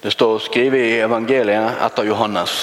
Det står skrevet i evangeliet etter Johannes.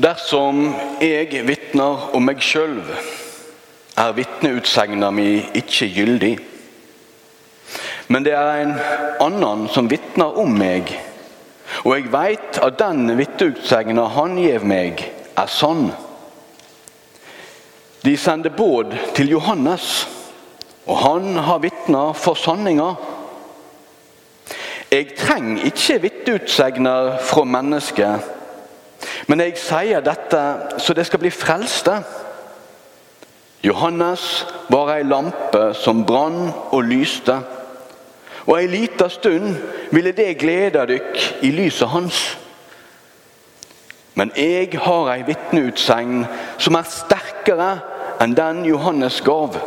Dersom jeg vitner om meg sjøl, er vitneutsegna mi ikke gyldig. Men det er en annen som vitner om meg, og jeg veit at den vitneutsegna han gjev meg, er sann. De sender båd til Johannes, og han har vitna for sanninga. Jeg trenger ikke vitneutsegner fra mennesker, men jeg sier dette så det skal bli frelste. Johannes var ei lampe som brann og lyste. Og ei lita stund ville det glede dykk i lyset hans. Men jeg har ei vitneutsegn som er sterkere enn den Johannes gav.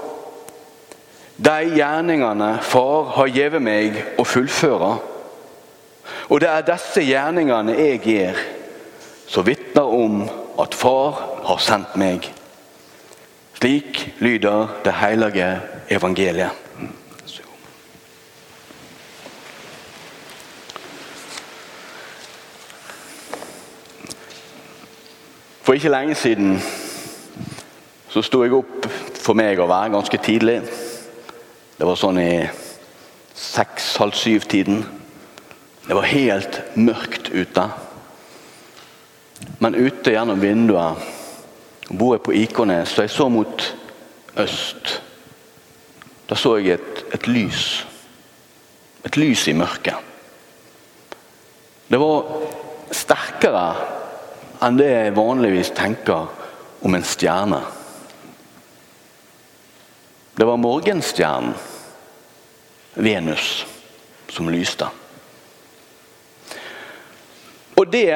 De gjerningene Far har gitt meg å fullføre. Og det er disse gjerningene jeg gjør, som vitner om at Far har sendt meg. Slik lyder det hellige evangeliet. For ikke lenge siden så sto jeg opp for meg å være ganske tidlig. Det var sånn i seks-halv syv-tiden. Det var helt mørkt ute. Men ute gjennom vinduet bor jeg på Ikornes, så jeg så mot øst. Da så jeg et, et lys. Et lys i mørket. Det var sterkere enn det jeg vanligvis tenker om en stjerne. Det var morgenstjernen, Venus, som lyste. Og det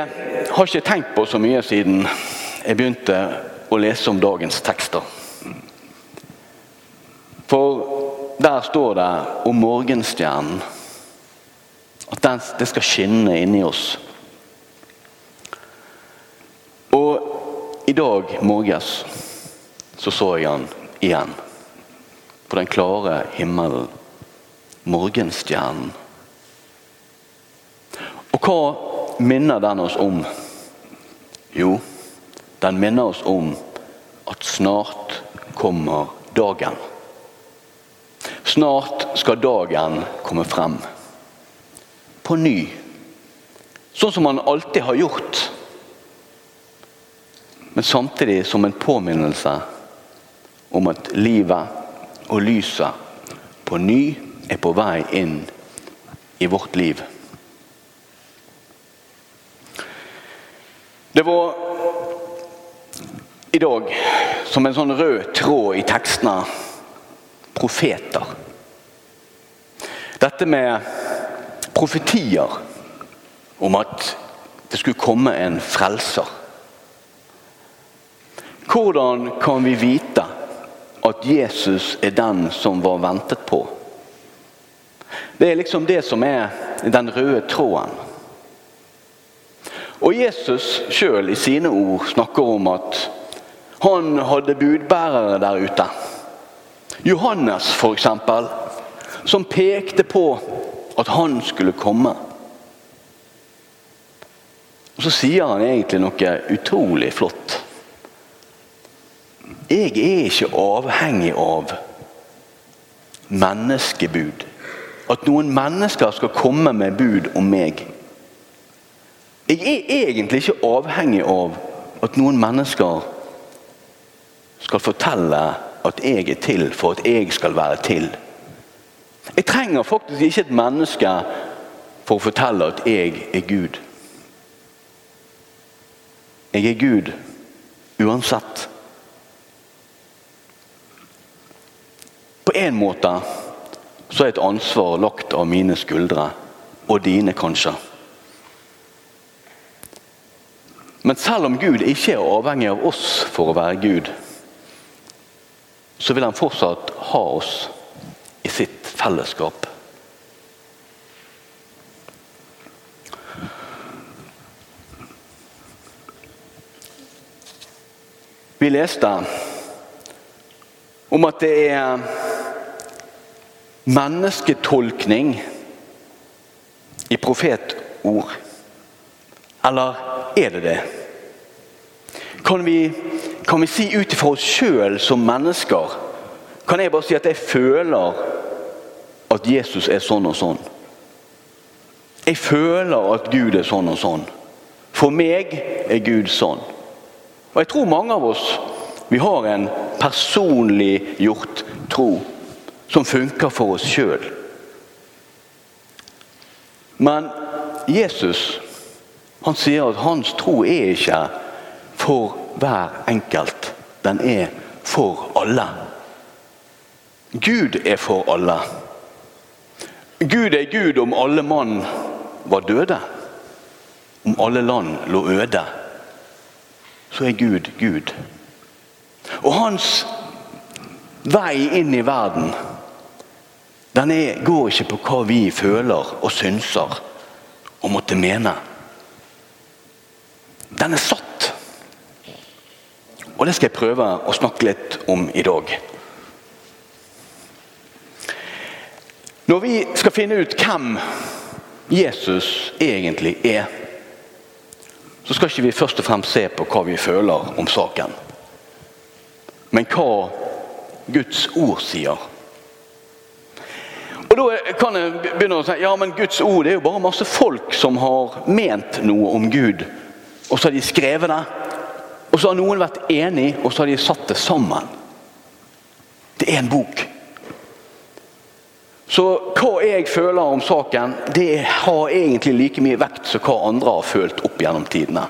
har jeg ikke tenkt på så mye siden jeg begynte å lese om dagens tekster. For der står det om morgenstjernen. At den, det skal skinne inni oss. Og i dag morges så så jeg han igjen. På den klare himmelen. Morgenstjernen. Og hva minner den oss om? Jo, den minner oss om at snart kommer dagen. Snart skal dagen komme frem. På ny. Sånn som man alltid har gjort. Men samtidig som en påminnelse om at livet og lyset på ny er på vei inn i vårt liv. Det var i dag som en sånn rød tråd i tekstene profeter. Dette med profetier om at det skulle komme en frelser. Hvordan kan vi vite at Jesus er den som var ventet på? Det er liksom det som er den røde tråden. Og Jesus sjøl i sine ord snakker om at han hadde budbærere der ute. Johannes f.eks., som pekte på at han skulle komme. Og Så sier han egentlig noe utrolig flott. Jeg er ikke avhengig av menneskebud. At noen mennesker skal komme med bud om meg. Jeg er egentlig ikke avhengig av at noen mennesker skal fortelle at jeg er til for at jeg skal være til. Jeg trenger faktisk ikke et menneske for å fortelle at jeg er Gud. Jeg er Gud uansett. En måte så er et ansvar lagt av mine skuldre, og dine kanskje. Men selv om Gud ikke er avhengig av oss for å være Gud, så vil han fortsatt ha oss i sitt fellesskap. Vi leste om at det er mennesketolkning i profetord? Eller er det det? Kan vi, kan vi si ut ifra oss sjøl som mennesker Kan jeg bare si at jeg føler at Jesus er sånn og sånn? Jeg føler at Gud er sånn og sånn. For meg er Gud sånn. Og jeg tror mange av oss vi har en personlig gjort tro som funker for oss sjøl. Men Jesus han sier at hans tro er ikke for hver enkelt. Den er for alle. Gud er for alle. Gud er Gud om alle mann var døde. Om alle land lå øde. Så er Gud Gud. Og hans vei inn i verden den er, går ikke på hva vi føler og synser og måtte mene. Den er satt. Og det skal jeg prøve å snakke litt om i dag. Når vi skal finne ut hvem Jesus egentlig er, så skal ikke vi først og fremst se på hva vi føler om saken. Men hva Guds ord sier. Og Da kan jeg begynne å si ja, men Guds ord det er jo bare masse folk som har ment noe om Gud. Og så har de skrevet det. Og så har noen vært enig, og så har de satt det sammen. Det er en bok. Så hva jeg føler om saken, det har egentlig like mye vekt som hva andre har følt opp gjennom tidene.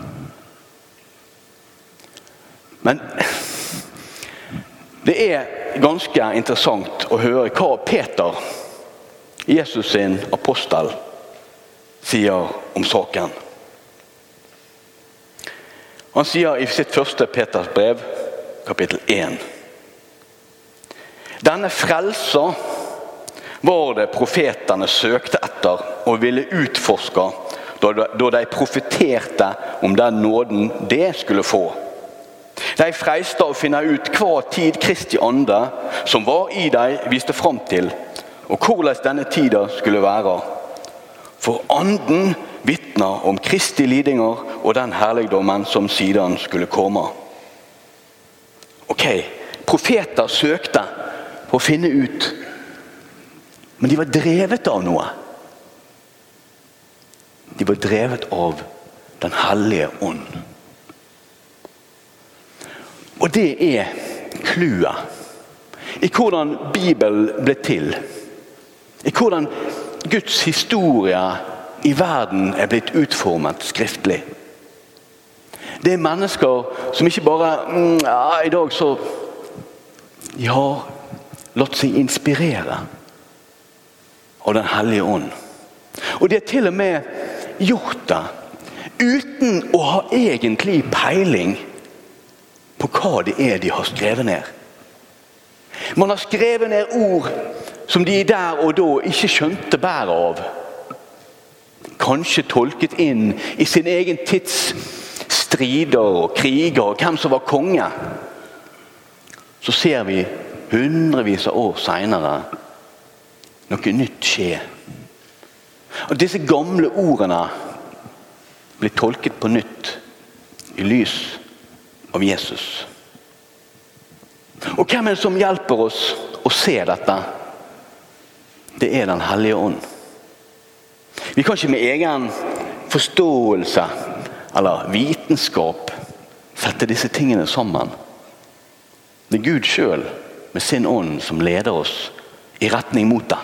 Men det er ganske interessant å høre hva Peter, Jesus sin apostel, sier om saken. Han sier i sitt første Peters brev, kapittel 1 Denne frelsa var det profetene søkte etter og ville utforske da de profeterte om den nåden det skulle få. De freiste å finne ut hva tid Kristi ande, som var i dem, viste fram til, og hvordan denne tida skulle være. For anden vitner om Kristi lidinger og den herligdommen som siden skulle komme. Ok, Profeter søkte på å finne ut men de var drevet av noe. De var drevet av Den hellige ånd. Og det er clouet i hvordan Bibelen ble til. I hvordan Guds historie i verden er blitt utformet skriftlig. Det er mennesker som ikke bare mm, ja, I dag så De har latt seg inspirere av Den hellige ånd. Og de har til og med gjort det uten å ha egentlig peiling på hva det er de har skrevet ned. Man har skrevet ned ord som de der og da ikke skjønte bæret av. Kanskje tolket inn i sin egen tids strider og kriger og hvem som var konge. Så ser vi hundrevis av år seinere noe nytt skje. Og Disse gamle ordene blir tolket på nytt i lys av Jesus. Og hvem er det som hjelper oss å se dette? Det er Den hellige ånd. Vi kan ikke med egen forståelse eller vitenskap sette disse tingene sammen. Det er Gud sjøl med sin ånd som leder oss i retning mot det.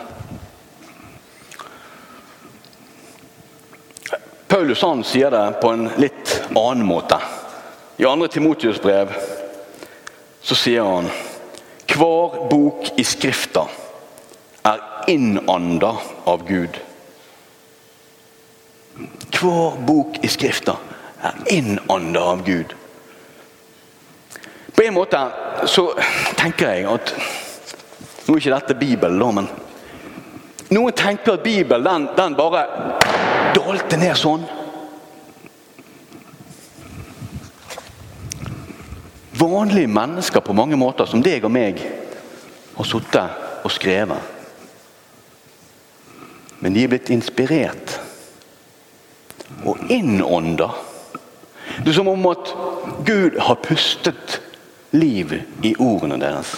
Paulus han sier det på en litt annen måte. I 2. Timotius brev så sier han hver bok i Skrifta innanda av Gud. Hver bok i Skrifta er innanda av Gud. På en måte så tenker jeg at Nå er ikke dette Bibelen, men noen tenker at Bibelen den, den bare dalte ned sånn. Vanlige mennesker på mange måter, som deg og meg, har sittet og skrevet. Men de er blitt inspirert og innånda. Det er som om at Gud har pustet liv i ordene deres.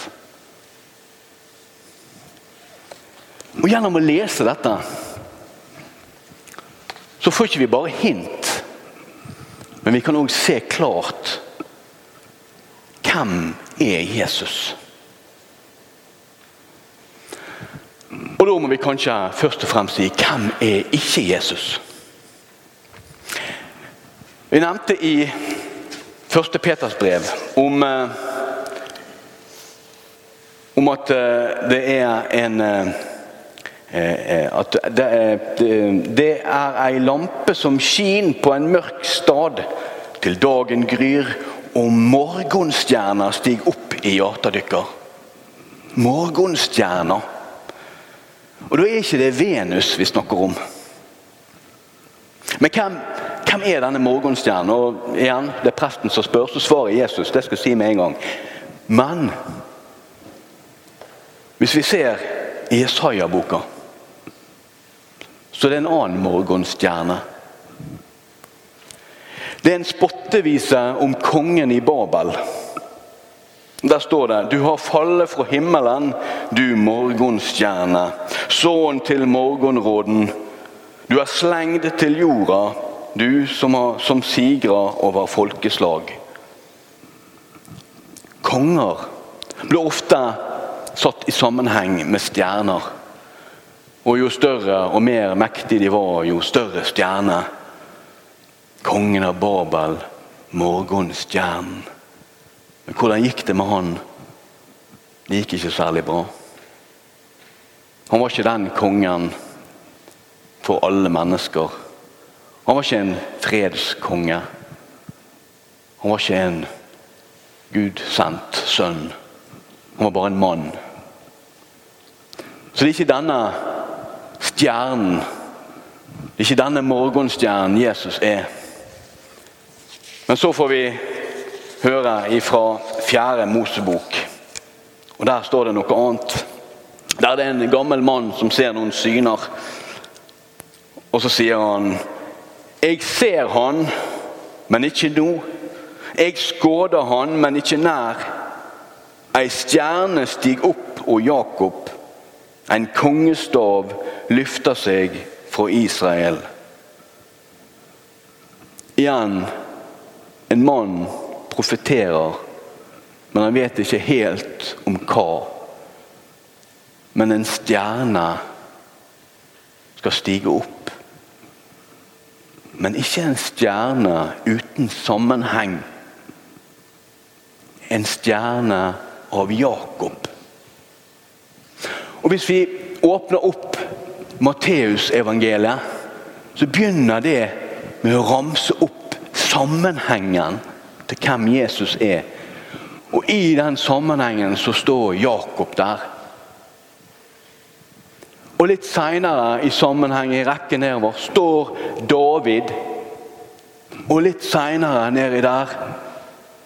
Og Gjennom å lese dette så får ikke vi bare hint, men vi kan òg se klart hvem er Jesus. Og da må vi kanskje først og fremst si hvem er ikke Jesus? Vi nevnte i første Peters brev om, eh, om at eh, det er en eh, at det er, det er ei lampe som skin på en mørk stad til dagen gryr og morgenstjerna stiger opp i hjertet deres. Morgenstjerna. Og da er ikke det Venus vi snakker om. Men hvem, hvem er denne morgenstjernen? Og igjen, Det er presten som spør, så svarer Jesus. Det skal jeg si med en gang. Men hvis vi ser i Jesaja-boka, så det er en annen morgenstjerne. Det er en spottevise om kongen i Babel. Der står det Du har fallet fra himmelen, du morgenstjerne. Sønn til morgenråden. Du er slengd til jorda, du som, har, som sigrer over folkeslag. Konger ble ofte satt i sammenheng med stjerner. Og jo større og mer mektige de var, jo større stjerne. Kongen av Babel, morgenstjernen. Men hvordan gikk det med han? Det gikk ikke særlig bra. Han var ikke den kongen for alle mennesker. Han var ikke en fredskonge. Han var ikke en gudsendt sønn. Han var bare en mann. Så det er ikke denne stjernen, det er ikke denne morgenstjernen Jesus er. Men så får vi høre fra fjerde Mosebok. Og Der står det noe annet. Der er det en gammel mann som ser noen syner. Og så sier han Jeg ser han, men ikke nå. Jeg skåder han, men ikke nær. Ei stjerne stiger opp, og Jakob. En kongestav løfter seg fra Israel. Igjen en mann profeterer, men han vet ikke helt om hva. Men en stjerne skal stige opp. Men ikke en stjerne uten sammenheng. En stjerne av Jakob. Og Hvis vi åpner opp Matteusevangeliet, så begynner det med å ramse opp sammenhengen til hvem Jesus er. Og I den sammenhengen så står Jakob der. Og Litt seinere i sammenheng i rekken nedover står David. Og litt seinere nedi der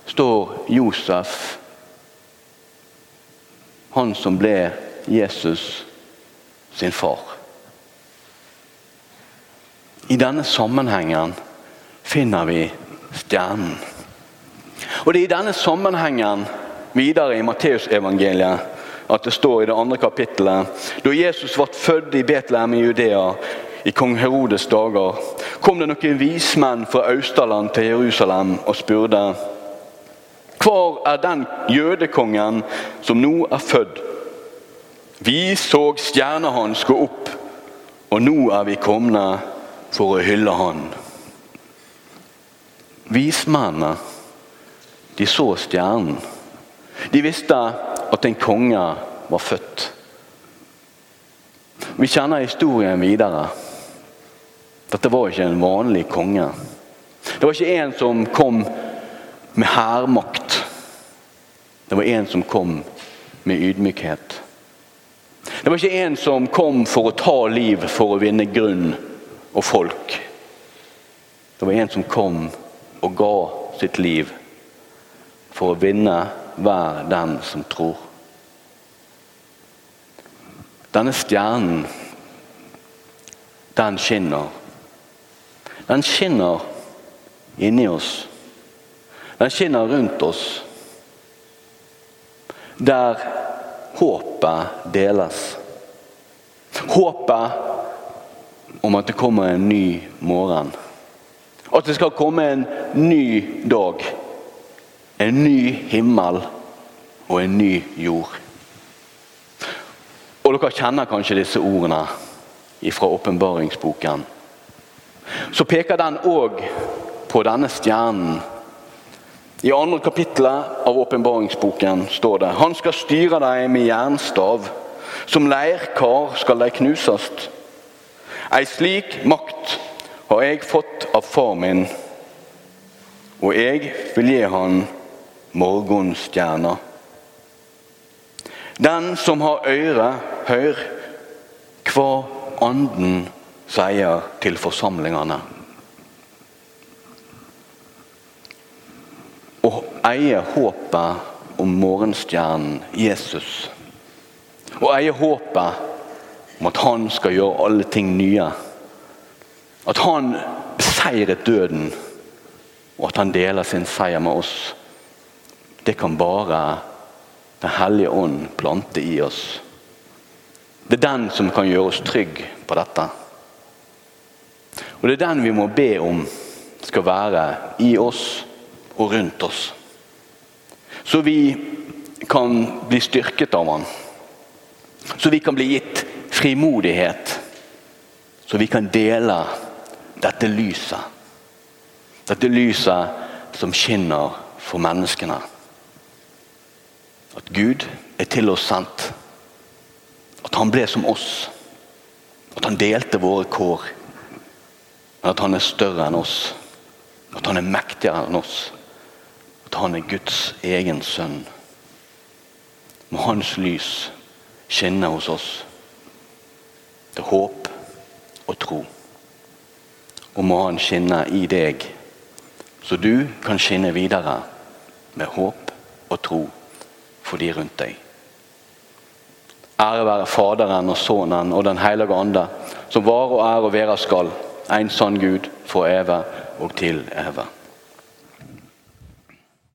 står Josef. Han som ble Jesus sin far. I denne sammenhengen finner vi stjernen. Og Det er i denne sammenhengen videre i Matteusevangeliet at det står i det andre kapittelet Da Jesus ble født i Betlehem i Judea i kong Herodes dager, kom det noen vismenn fra Austerland til Jerusalem og spurte Hvor er den jødekongen som nå er født? Vi så stjerna hans gå opp, og nå er vi komne for å hylle han. Vismennene de så stjernen. De visste at en konge var født. Vi kjenner historien videre. Dette var ikke en vanlig konge. Det var ikke en som kom med hærmakt. Det var en som kom med ydmykhet. Det var ikke en som kom for å ta liv for å vinne grunn og folk. Det var en som kom og ga sitt liv for å vinne hver den som tror. Denne stjernen den skinner. Den skinner inni oss. Den skinner rundt oss. Der håpet deles. Håpet om at det kommer en ny morgen. At det skal komme en ny dag. En ny himmel og en ny jord. Og Dere kjenner kanskje disse ordene fra åpenbaringsboken. Så peker den òg på denne stjernen. I andre kapittelet av åpenbaringsboken står det Han skal styre deg med jernstav. Som leirkar skal de knusast. Ei slik makt har jeg fått av far min, og jeg vil gi han morgenstjerna. Den som har øre, hør hva Anden sier til forsamlingene. Å eie håpet om morgenstjernen Jesus. Å eie håpet om at han skal gjøre alle ting nye. At han beseiret døden, og at han deler sin seier med oss. Det kan bare Den hellige ånd plante i oss. Det er den som kan gjøre oss trygge på dette. Og det er den vi må be om skal være i oss og rundt oss. Så vi kan bli styrket av han. Så vi kan bli gitt frimodighet. Så vi kan dele dette lyset. Dette lyset som skinner for menneskene. At Gud er til oss sendt. At han ble som oss. At han delte våre kår. Men at han er større enn oss. At han er mektigere enn oss. At han er Guds egen sønn. Må hans lys skinne hos oss. Til håp og tro. Og må han skinne i deg, så du kan skinne videre med håp og tro for de rundt deg. Ære være Faderen og Sønnen og Den hellige ande, som var og er og være skal, en sann Gud for evig og til evig.